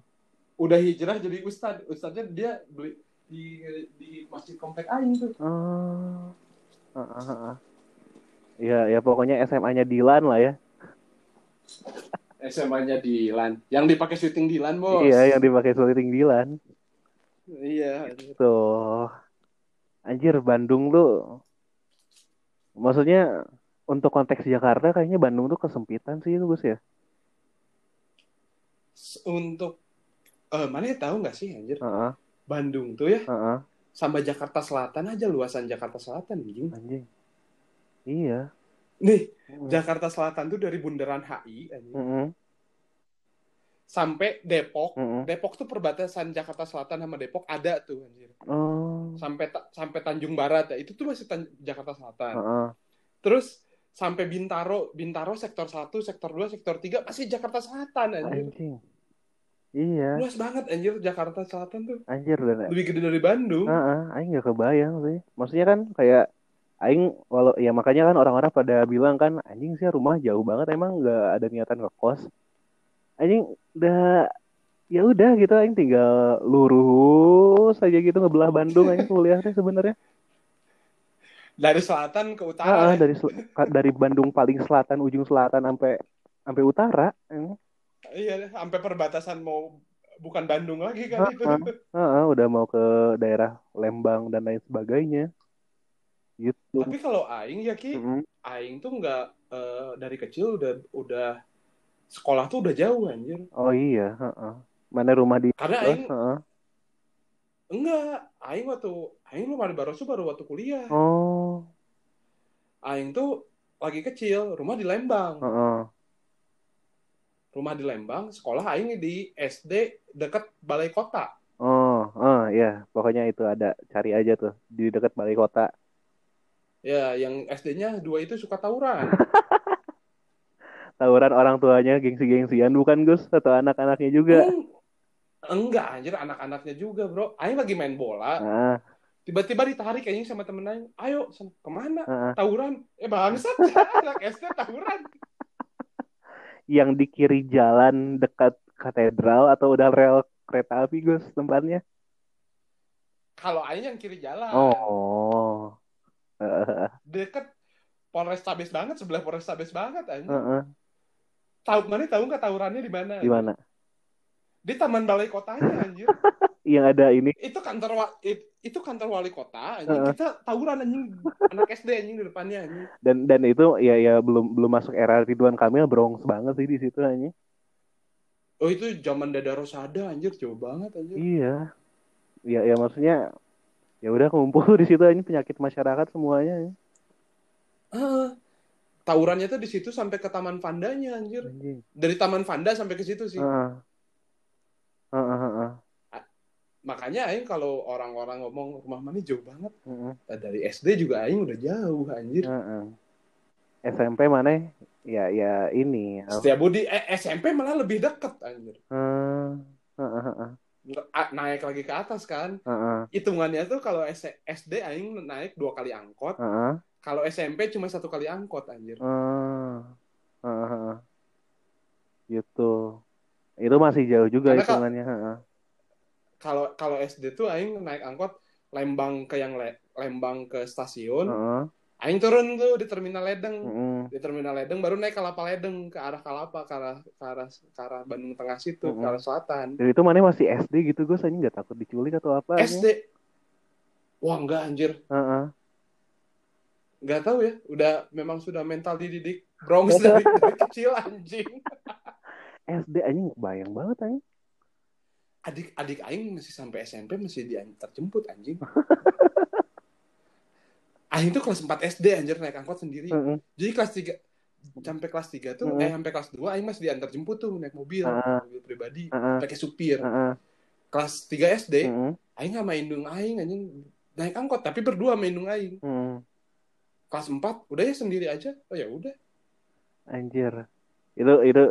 Udah hijrah jadi ustadz. Ustadznya dia beli di di Masjid Komplek Aing tuh. Oh. Ah, ah, ah. Ya, ya pokoknya SMA-nya Dilan lah ya. SMA-nya Dilan. Yang dipakai syuting Dilan, Bos. Iya, yang dipakai shooting Dilan. Iya. Tuh. Anjir, Bandung tuh. Maksudnya untuk konteks Jakarta kayaknya Bandung tuh kesempitan sih itu Gus ya. Untuk eh mana ya tahu nggak sih anjir? Heeh, Bandung tuh ya heeh, sama Jakarta Selatan aja luasan Jakarta Selatan anjing. anjing. Iya. Nih, Mm. Jakarta Selatan tuh dari bundaran HI anjing, Mm-mm, sampai Depok. mm-mm. Depok tuh perbatasan Jakarta Selatan sama Depok ada tuh anjir. Oh. Sampai ta- sampai Tanjung Barat ya. Itu tuh masih Tan- Jakarta Selatan. Heeh. Terus sampai Bintaro, Bintaro sektor 1, sektor 2, sektor 3 masih Jakarta Selatan anjir. Anjing. Iya, Luas banget anjir Jakarta Selatan tuh. anjir dan Lebih gede dari Bandung. Heeh, aing gak kebayang sih. Maksudnya kan kayak aing walau ya makanya kan orang-orang pada bilang kan anjing sih rumah jauh banget emang nggak ada niatan ngekos. Anjing udah ya udah gitu aing tinggal lurus aja gitu ngebelah Bandung aing kuliah teh sebenarnya. Dari selatan ke utara. Heeh, ya. dari dari Bandung paling selatan ujung selatan sampai sampai utara. Iya, sampai perbatasan mau bukan Bandung lagi kan itu. Heeh. heeh, udah mau ke daerah Lembang dan lain sebagainya. Gitu. Tapi kalau aing ya Ki, Mm-mm. aing tuh nggak eh, dari kecil udah udah sekolah tuh udah jauh anjir. Oh iya, heeh. Mana rumah di Karena aing Heeh. enggak, aing waktu aing lu di Barosu baru waktu kuliah. Oh, Aing tuh lagi kecil, rumah di Lembang. heeh. Rumah di Lembang, sekolah aing di SD deket balai kota. Oh, oh ya, pokoknya itu ada cari aja tuh di dekat balai kota. Ya, yang SD-nya dua itu suka tawuran. Tawuran orang tuanya gengsi-gengsian bukan Gus atau anak-anaknya juga. Hmm, enggak anjir anak-anaknya juga, Bro. Aing lagi main bola, Ah, tiba-tiba ditarik kayaknya sama temen aing. Ayo, ke mana? ah. Tawuran. Eh bangsat, anak SD tawuran. Yang di kiri jalan dekat katedral atau udah rel kereta api Gus tempatnya? Kalau aing yang kiri jalan. Oh. Heeh, Deket Polrestabes banget, sebelah Polrestabes banget anjir. heeh. Tahu mana tahu nggak tawurannya di mana? Di mana? Di taman balai kotanya anjir. Yang ada ini. itu kantor wa- it- itu kantor wali kota anjing. Heeh. Kita tawuran anjing anak SD anjing di depannya anjing. Dan dan itu ya ya belum belum masuk era Ridwan Kamil Bronx banget sih di situ anjing. Oh itu zaman Dada Rosada anjir jauh banget anjir. Iya. Ya ya maksudnya ya udah kumpul di situ anjing penyakit masyarakat semuanya. anjing. Ah, tawurannya tuh di situ sampai ke Taman Vandanya anjir. Anjing. Dari Taman Vanda sampai ke situ sih. Heeh. Heeh, heeh, Makanya aing kalau orang-orang ngomong rumah mana jauh banget. heeh, Nah, dari SD juga aing udah jauh anjir. heeh. SMP mana? Ya ya ini. Setiap Budi eh, SMP malah lebih deket anjir. Heeh, heeh, Nggak- a- Naik lagi ke atas kan. Hitungannya tuh kalau SD aing naik dua kali angkot. heeh, Kalau SMP cuma satu kali angkot anjir. eh, heeh, heeh. Gitu. Itu masih jauh juga hitungannya. Kalau kalau SD tuh aing naik angkot Lembang ke yang Le- Lembang ke stasiun, Heeh, aing turun tuh di terminal Ledeng. heeh. Di terminal Ledeng baru naik Kalapa Ledeng ke arah Kalapa ke arah ke arah, ke arah Bandung Tengah situ, ke Mm-mm. arah selatan. Dan itu mana masih SD gitu gue anjing nggak takut diculik atau apa. SD. Wah, enggak anjir. Heeh. Enggak tahu ya. Udah memang sudah mental dididik Bronx dari, dari kecil anjing. SD anjing bayang banget anjing. Adik-adik aing masih sampai SMP masih diantar jemput anjing. Aing tuh kelas 4 SD anjir naik angkot sendiri. Heeh. Jadi kelas 3 sampai kelas 3 tuh Hmm. eh sampai kelas 2 aing masih diantar jemput tuh naik mobil, Ah. mobil pribadi, Heeh. pakai supir. Heeh. kelas 3 SD Mm-mm. aing sama indung aing anjing naik angkot tapi berdua sama indung aing Mm. Kelas 4 udah ya sendiri aja oh ya udah Anjir. Itu itu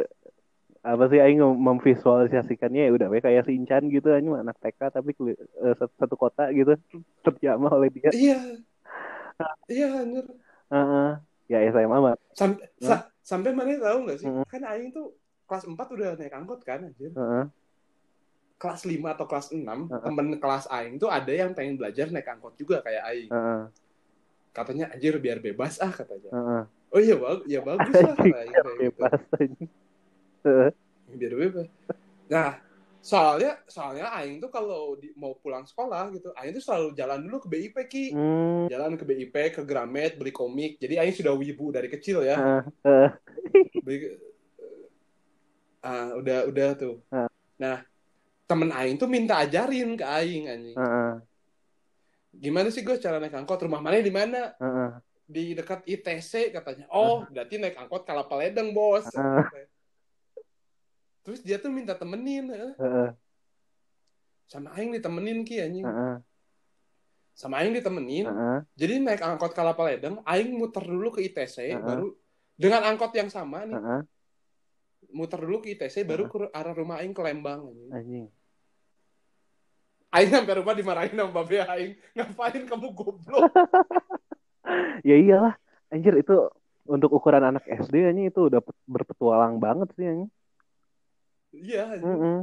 apa sih aing mem- memvisualisasikannya ya udah kayak si Incan gitu anjing anak TK tapi eh, satu, kota gitu terjamah oleh dia. iya iya anjir Heeh. Ya SMA mah. sampai sa- sampai mana tahu nggak sih Mm. kan aing tuh kelas 4 udah naik angkot kan anjir Heeh. kelas 5 atau kelas 6 Heeh. temen kelas aing tuh ada yang pengen belajar naik angkot juga kayak aing Heeh. Katanya anjir biar bebas ah katanya Heeh. oh iya bagus ya bagus lah Anjing, kata aing biar kayak gitu. bebas. Heeh. biar bebas nah soalnya soalnya aing tuh kalau di- mau pulang sekolah gitu aing tuh selalu jalan dulu ke BIP ki Hmm. jalan ke BIP ke Gramet beli komik jadi aing sudah wibu dari kecil ya Heeh. Heeh. beli ah udah udah tuh Ah. nah temen aing tuh minta ajarin ke aing anjing Heeh. Gimana sih gue cara naik angkot rumah mana di mana Heeh. di dekat ITC katanya oh berarti naik angkot Kalapa Ledeng bos Ah. terus dia tuh minta temenin eh. Heeh. sama aing ditemenin ki anjing Heeh. sama aing ditemenin Heeh. jadi naik angkot Kalapa Ledeng aing muter dulu ke ITC Heeh. baru dengan angkot yang sama nih Heeh. muter dulu ke ITC baru ke arah rumah aing ke Lembang anjing. Aing sampai rumah dimarahin sama babe aing ngapain kamu goblok Ya iyalah. Anjir itu untuk ukuran anak SD anjing itu udah pet- berpetualang banget sih anjing. iya anjing. Mm-mm.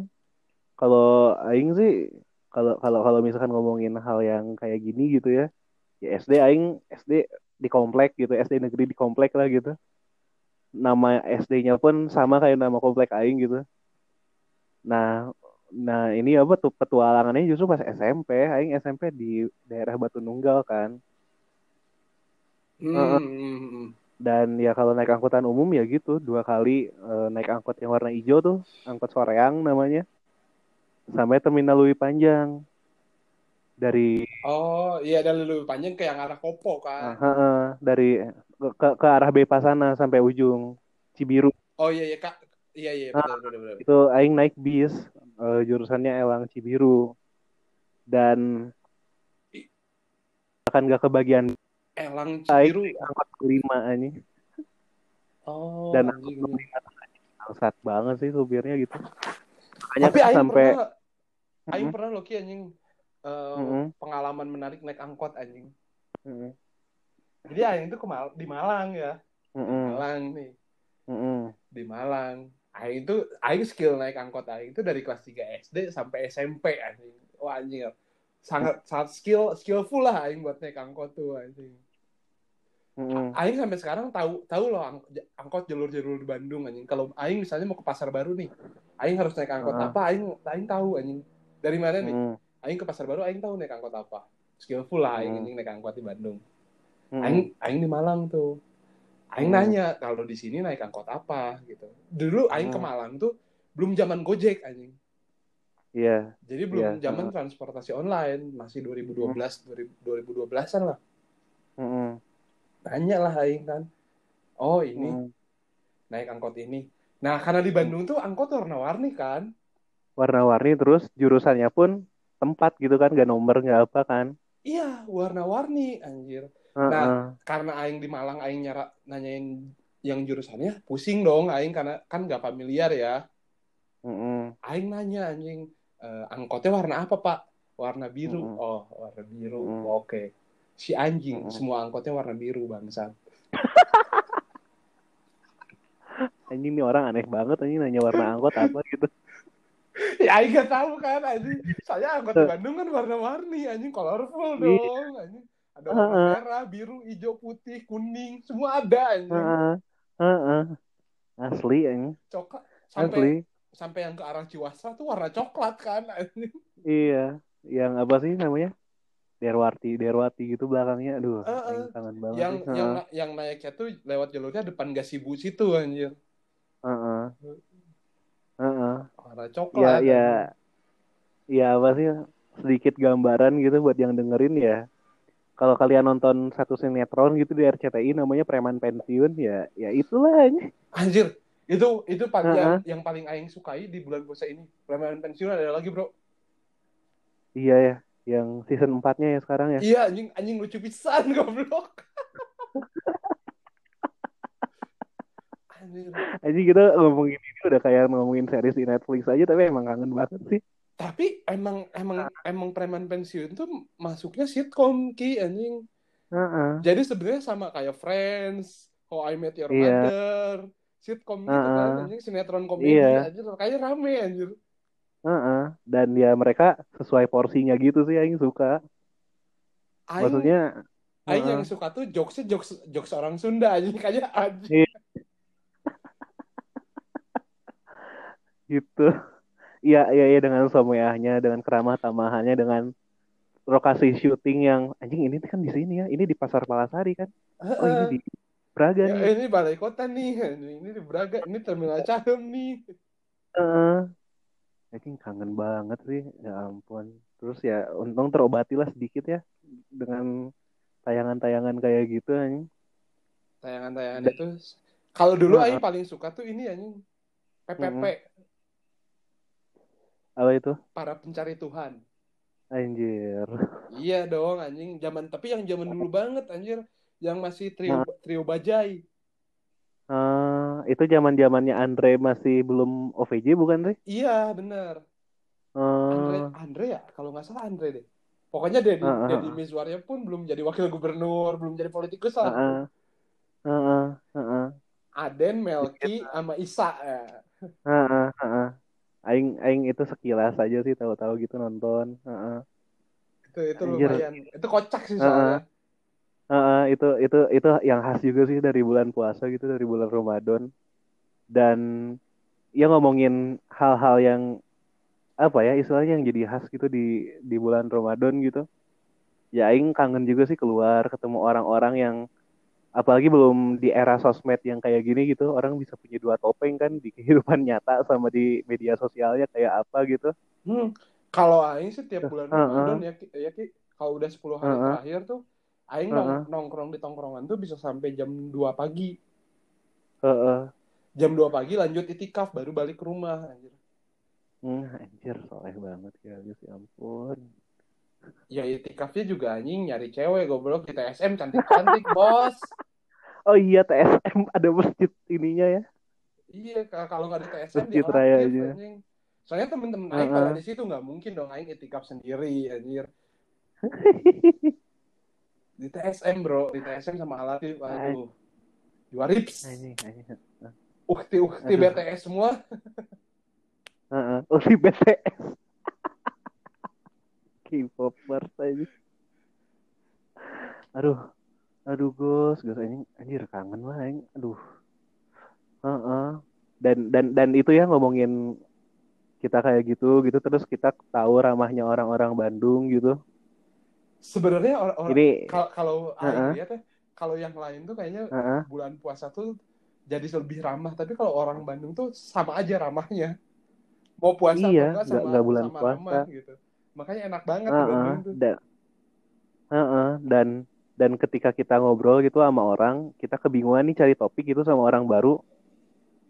Kalau aing sih kalau kalau kalau misalkan ngomongin hal yang kayak gini gitu ya. Ya SD aing SD di komplek gitu, SD negeri di komplek lah gitu. Nama SD-nya pun sama kayak nama komplek aing gitu. Nah, nah ini apa tuh petualangannya justru pas SMP, aing SMP di daerah Batu Nunggal kan. Hmm, hmm, hmm. Dan ya kalau naik angkutan umum ya gitu, dua kali eh, naik angkot yang warna hijau tuh, angkot Soreang namanya. Sampai terminal Lewi Panjang. Dari oh iya dan lebih panjang ke yang arah Kopo kan heeh, dari ke, ke, arah Bepa sana sampai ujung Cibiru. oh iya iya kak iya iya betul betul betul Itu aing naik bis, eh, jurusannya Elang Cibiru. Dan akan gak kebagian Elang Cibiru angkot kelima anjing. oh Dan angkot kelima bangsat banget sih supirnya gitu. Makanya tapi aing sampai pernah aing Mm-mm. pernah loh Ki, anjing eh, Mm-mm. pengalaman menarik naik angkot anjing Mm-mm. jadi aing tuh ke Mal- di Malang ya Mm-mm. Malang nih Mm-mm. di Malang aing itu aing skill naik angkot aing itu dari kelas 3 SD sampai SMP anjing. Wah anjing. Sangat sangat skill skillful lah aing buat naik angkot tuh anjing. Mm-mm. aing sampai sekarang tahu tahu loh ang- angkot jalur-jalur di Bandung anjing. Kalau aing misalnya mau ke pasar baru nih aing harus naik angkot Ah. apa aing aing tahu anjing. Dari mana nih? Mm-mm. aing ke pasar baru aing tahu naik angkot apa. Skillful lah aing anjing naik angkot di Bandung. Mm-mm. aing aing di Malang tuh aing Hmm. nanya kalau di sini naik angkot apa gitu dulu aing ke Hmm. Malang tuh belum zaman Gojek anjing Iya. jadi belum Iya, zaman transportasi online masih 2012 2000 2012-an lah Mm-mm. nanya lah aing kan oh ini Mm-mm. naik angkot ini nah karena di Bandung tuh angkot warna-warni kan Warna-warni terus jurusannya pun tempat gitu kan, gak nomor gak apa kan. iya warna-warni anjir Heeh. karena aing di Malang aing nyara nanyain yang jurusannya pusing dong aing karena kan gak familiar ya Mm-mm. aing nanya anjing "Eh, angkotnya warna apa pak warna biru Mm-mm. oh warna biru Mm-mm. oke si anjing Mm-mm. semua angkotnya warna biru bangsa Anjing nih orang aneh banget anjing nanya warna angkot apa gitu. ya aing gak tahu kan anjing saya angkot Bandung kan warna-warni anjing colorful Iya. dong anjing ada warna Heeh. merah biru hijau putih kuning semua ada anjing Heeh. Heeh. Asli anjing. coklat sampai Asli. sampai yang ke arah Ciwasa tuh warna coklat kan anjing Iya. Yang apa sih namanya? Derwati, Derwati gitu belakangnya. Aduh, kangen banget yang sih. yang Heeh. yang naiknya tuh lewat jalurnya depan Gasibu situ anjir Heeh. Heeh. warna Ya, coklat ya, ya apa sih sedikit gambaran gitu buat yang dengerin ya. Kalau kalian nonton satu sinetron gitu di RCTI namanya Preman Pensiun ya, ya itulah aja. Anjir, itu itu paling yang, Heeh. yang paling aing sukai di bulan puasa ini. Preman pensiun ada lagi, Bro. Iya ya, yang season 4-nya ya sekarang ya. Iya anjing anjing lucu pisan goblok. Anjir. Anjing kita ngomongin ini udah kayak ngomongin series di Netflix aja tapi emang kangen banget sih. Tapi emang emang emang preman pensiun tuh masuknya sitcom ki anjing. Heeh. Jadi sebenarnya sama kayak Friends, How I Met Your Iya. Mother, sitcom gitu kan anjing sinetron komedi Iya. anjir kayaknya rame anjir. Heeh. Dan ya mereka sesuai porsinya gitu sih yang suka. Aing Maksudnya Aing heeh. yang suka tuh jokesnya jokes jokes orang Sunda anjing kayaknya anjing. Iya. gitu. Iya, iya, iya dengan someahnya, dengan keramah tamahannya, dengan lokasi syuting yang anjing ini kan di sini ya, ini di Pasar Palasari kan. Oh ini di Braga Ya, nih. ini balai kota nih, anjing. ini di Braga, ini terminal Cahem nih. Heeh. Anjing kangen banget sih, ya ampun. Terus ya untung terobati lah sedikit ya dengan tayangan-tayangan kayak gitu anjing. Tayangan-tayangan itu kalau dulu. Aing paling suka tuh ini anjing. PPP, Apa itu? para pencari Tuhan. Anjir. Iya dong anjing, zaman tapi yang zaman dulu banget anjir, yang masih trio Nah. trio bajai. Eh, itu zaman-zamannya Andre masih belum OVJ bukan sih? Iya, bener. Andre Eh, Andre ya, kalau nggak salah Andre deh. Pokoknya Deddy Heeh. Deddy Mizwarnya pun belum jadi wakil gubernur, belum jadi politikus lah. heeh. Heeh, heeh. Aden, Melki, sama Isa. Ya. Heeh, heeh. Aing aing itu sekilas aja sih tahu-tahu gitu nonton. Heeh. Itu itu Anjir. lumayan. Itu kocak sih soalnya. Heeh, itu itu itu yang khas juga sih dari bulan puasa gitu dari bulan Ramadan. Dan ya ngomongin hal-hal yang apa ya istilahnya yang jadi khas gitu di di bulan Ramadan gitu. Ya aing kangen juga sih keluar ketemu orang-orang yang apalagi belum di era sosmed yang kayak gini gitu orang bisa punya dua topeng kan di kehidupan nyata sama di media sosialnya kayak apa gitu. Hmm. Kalau Aing sih tiap bulan Heeh. Ramadan ya, Ki, ya Ki, kalau udah 10 hari Heeh. terakhir tuh, Aing nong- Heeh. nongkrong di tongkrongan tuh bisa sampai jam 2 pagi. Heeh. Jam 2 pagi lanjut itikaf, baru balik ke rumah. Anjir. Hmm, anjir soleh banget ya ya ampun. Ya itikafnya juga anjing nyari cewek goblok di TSM cantik-cantik bos. Oh iya TSM ada masjid ininya ya. Iya, kalau nggak di TSM Masjid dia raya aja. anjing. Soalnya temen-temen Aing pada Heeh. di situ nggak mungkin dong Aing itikaf sendiri anjir. Di TSM bro, di TSM sama Alatif, aduh. Dua rips. Anjing, anjing. Ukti-ukti Aduh. BTS semua. Heeh. Oh si BTS. K-popers aja. Aduh. Aduh Gus, Gus anjing anjir kangen lah anjing. Aduh. Heeh. Dan dan dan itu ya ngomongin kita kayak gitu gitu terus kita tahu ramahnya orang-orang Bandung gitu. Sebenarnya orang-orang Ini kalau. Aing lihat ya, kalau yang lain tuh kayaknya heeh. bulan puasa tuh jadi lebih ramah, tapi kalau orang Bandung tuh sama aja ramahnya. Mau puasa Iya, atau enggak nggak sama nggak bulan sama puasa. ramah gitu. Makanya enak banget Heeh. Bandung tuh. Dan heeh. dan dan ketika kita ngobrol gitu sama orang, kita kebingungan nih cari topik gitu sama orang baru.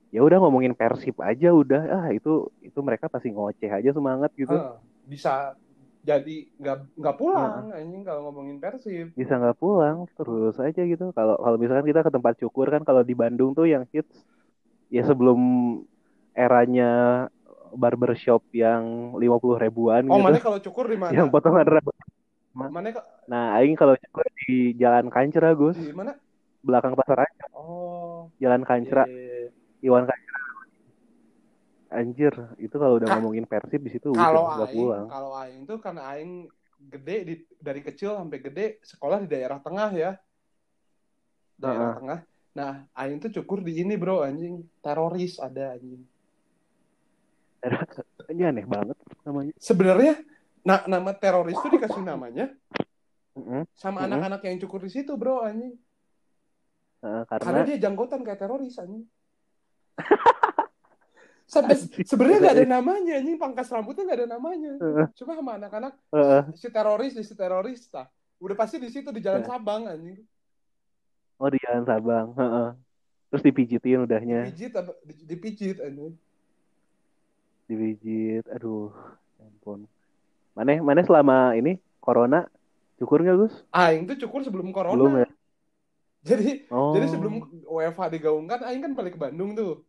Ya udah ngomongin Persib aja udah. Ah, itu itu mereka pasti ngoceh aja semangat gitu. Heeh. bisa jadi nggak nggak pulang anjing kalau ngomongin Persib. Bisa nggak pulang terus aja gitu. Kalau kalau misalkan kita ke tempat cukur kan kalau di Bandung tuh yang hits ya sebelum eranya barbershop yang 50 ribuan Oh, gitu. mana kalau cukur di mana? Yang potongan rambut. Mana ka- Nah, aing kalau cukur di Jalan Kancra, Gus. di mana? Belakang pasar aja. Oh, Jalan iya, Kancra. iya, iya. Iwan Kancra. Anjir, itu kalau udah Ka- ngomongin Persib di situ Kalau aing, pulang. kalau aing tuh karena aing gede di, dari kecil sampai gede sekolah di daerah tengah ya. Daerah Heeh. tengah. Nah, aing tuh cukur di ini, Bro, anjing. Teroris ada anjing. Ini aneh banget namanya. Sebenarnya na nama teroris tuh dikasih namanya Heeh, sama Mm-mm. anak-anak yang cukur di situ, Bro, anjing. heeh, Karena karena dia janggotan kayak teroris anjing. Sampai sebenarnya nggak ada namanya anjing, pangkas rambutnya nggak ada namanya. Heeh. Cuma sama anak-anak heeh, si teroris di si teroris tah. Udah pasti di situ di Jalan Nah. Sabang anjing. oh di Jalan Sabang, heeh. Terus dipijitin udahnya, Dipijit dipijit anjing. Dipijit. Aduh, ya ampun. Mana mana selama ini corona cukur nggak Gus? Aing tuh cukur sebelum corona. Belum ya? Jadi Oh. jadi sebelum WFH digaungkan, Aing kan balik ke Bandung tuh.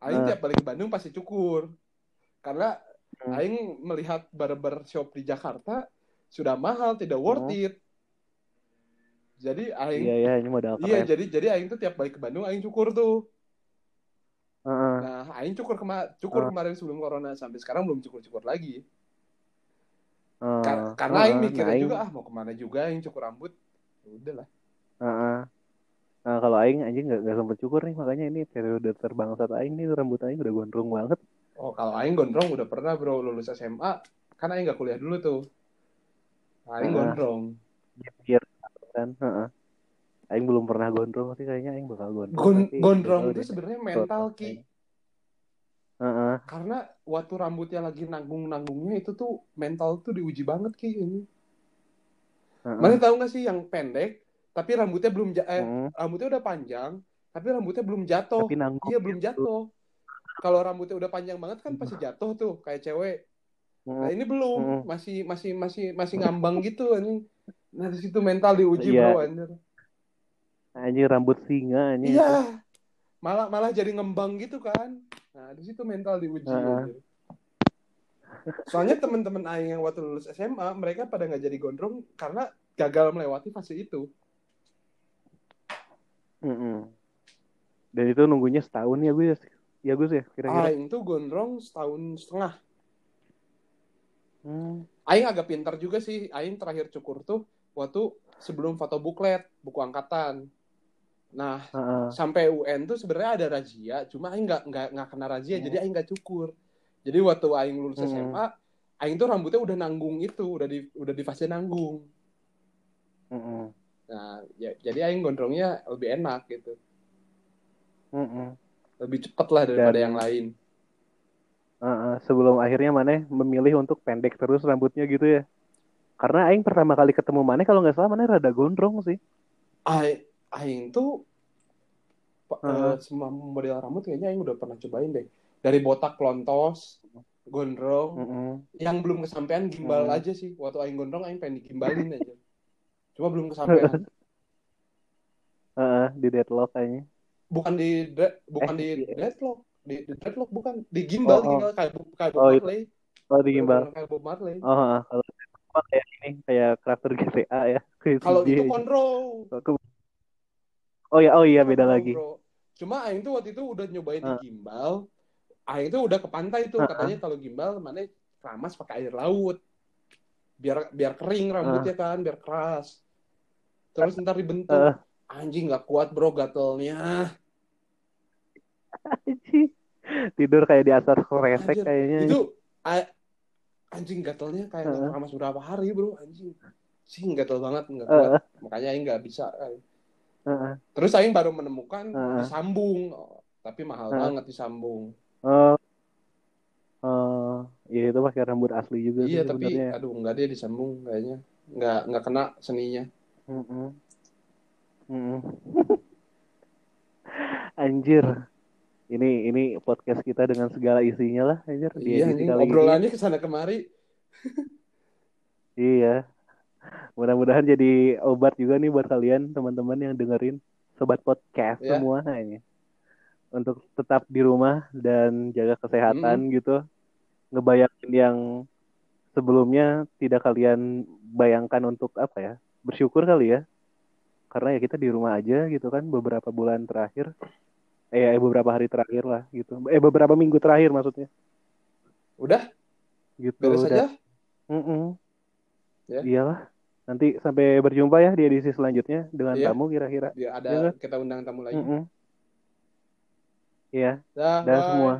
Aing tiap balik ke Bandung pasti cukur. Karena Hmm. Aing melihat barber shop di Jakarta sudah mahal, tidak worth it. Jadi Aing Iya ya, ini modal Iya, jadi jadi aing tuh tiap balik ke Bandung aing cukur tuh. Nah, aing cukur kema cukur Ah. kemarin sebelum corona sampai sekarang belum cukur-cukur lagi. Heeh. Kar- karena aing Heeh. mikirnya Nah, aing- juga ah mau ke mana juga aing cukur rambut. Ya Udah lah. Heeh. Nah, kalau aing anjing nggak nggak sempet cukur nih, makanya ini periode terbangsat aing nih rambut aing udah gondrong banget. Oh, kalau aing gondrong udah pernah bro lulus SMA, kan aing gak kuliah dulu tuh. Nah, aing Ah. gondrong. Biar kan, heeh. Aing belum pernah gondrong sih kayaknya aing bakal gondrong. Gon- tapi gondrong itu sebenarnya mental ki. Karena waktu rambutnya lagi nanggung-nanggungnya itu tuh mental tuh diuji banget ki ini. heeh. Mana tahu nggak sih yang pendek tapi rambutnya belum ja- eh, Heeh. rambutnya udah panjang tapi rambutnya belum jatuh. Tapi nanggung. Iya belum gitu. jatuh. Kalau rambutnya udah panjang banget kan pasti jatuh tuh kayak cewek. Nah Heeh. ini belum, Mm. masih masih masih masih ngambang gitu ini. Nah di situ mental diuji Iya. bro anjir. Anjing rambut singa anjing. Iya. Malah malah jadi ngembang gitu kan. Nah di situ mental diuji. Heeh. anjir. Soalnya teman-teman Aing yang waktu lulus SMA mereka pada nggak jadi gondrong karena gagal melewati fase itu. Heeh. Dan itu nunggunya setahun ya Gus. Ya Gus ya kira-kira. Aing tuh gondrong setahun setengah. Hmm. Aing agak pintar juga sih. Aing terakhir cukur tuh waktu sebelum foto buklet, buku angkatan. Nah, Heeh. sampai UN tuh sebenarnya ada razia, cuma Aing nggak nggak nggak kena razia, Hmm. jadi Aing nggak cukur. Jadi waktu Aing lulus Hmm. SMA, Aing tuh rambutnya udah nanggung itu, udah di udah di fase nanggung. Heeh. Nah, ya, jadi Aing gondrongnya lebih enak gitu, Heeh. lebih cepet lah daripada Dan- yang lain. Heeh, sebelum akhirnya Maneh memilih untuk pendek terus rambutnya gitu ya. Karena Aing pertama kali ketemu Maneh kalau nggak salah Maneh rada gondrong sih. Aing, Aing tuh Heeh. eh, semua model rambut kayaknya Aing udah pernah cobain deh. Dari botak lontos, gondrong, Heeh. yang belum kesampaian gimbal Hmm. aja sih. Waktu Aing gondrong Aing pengen digimbalin aja. Cuma belum kesampaian. Heeh, di deadlock kayaknya. bukan di dre- bukan Eh, di iya. deadlock di, di deadlock bukan di gimbal Oh, oh. gimbal kayak kayak Bob Oh, itu. Marley Oh, di gimbal. Kayak Bob Marley Oh, heeh. kalau kayak ini kayak karakter GTA ya. Kalau itu aja. Oh ya, oh iya beda Control, lagi. bro. cuma Aing tuh waktu itu udah nyobain di Ah. gimbal Aing tuh udah ke pantai tuh Ah, katanya kalau gimbal mana keramas pakai air laut biar biar kering rambutnya kan biar keras terus ntar dibentuk Ah. anjing nggak kuat bro gatelnya Anjing. Tidur kayak di atas Anjir, kayaknya. itu anjing gatalnya kayak Heeh. keramas berapa hari bro anjing sih gatal banget nggak kuat makanya Aing nggak bisa Heeh. terus Aing baru menemukan Heeh. disambung Oh, tapi mahal Heeh. banget disambung Oh. Oh, iya itu pakai rambut asli juga sih iya tapi sebenarnya. aduh nggak dia disambung kayaknya nggak nggak kena seninya Mm-mm. Mm-mm. Anjir. Ini ini podcast kita dengan segala isinya lah, anjir. Iya ini. obrolannya ke sana kemari Iya. Mudah-mudahan jadi obat juga nih buat kalian teman-teman yang dengerin sobat podcast Ya. semua ini. Untuk tetap di rumah dan jaga kesehatan gitu. Ngebayangin yang sebelumnya tidak kalian bayangkan untuk apa ya? Bersyukur kali ya. Karena ya kita di rumah aja gitu kan beberapa bulan terakhir. Eh, eh, beberapa hari terakhir lah gitu. Eh beberapa minggu terakhir maksudnya. udah Gitu. beres Dan- aja Mm-mm. Ya. Iyalah. Nanti sampai berjumpa ya di edisi selanjutnya dengan Iya. tamu kira-kira. Iya ada nggak? kita undang tamu lagi Mm-mm. Iya, dah dah bye. semua.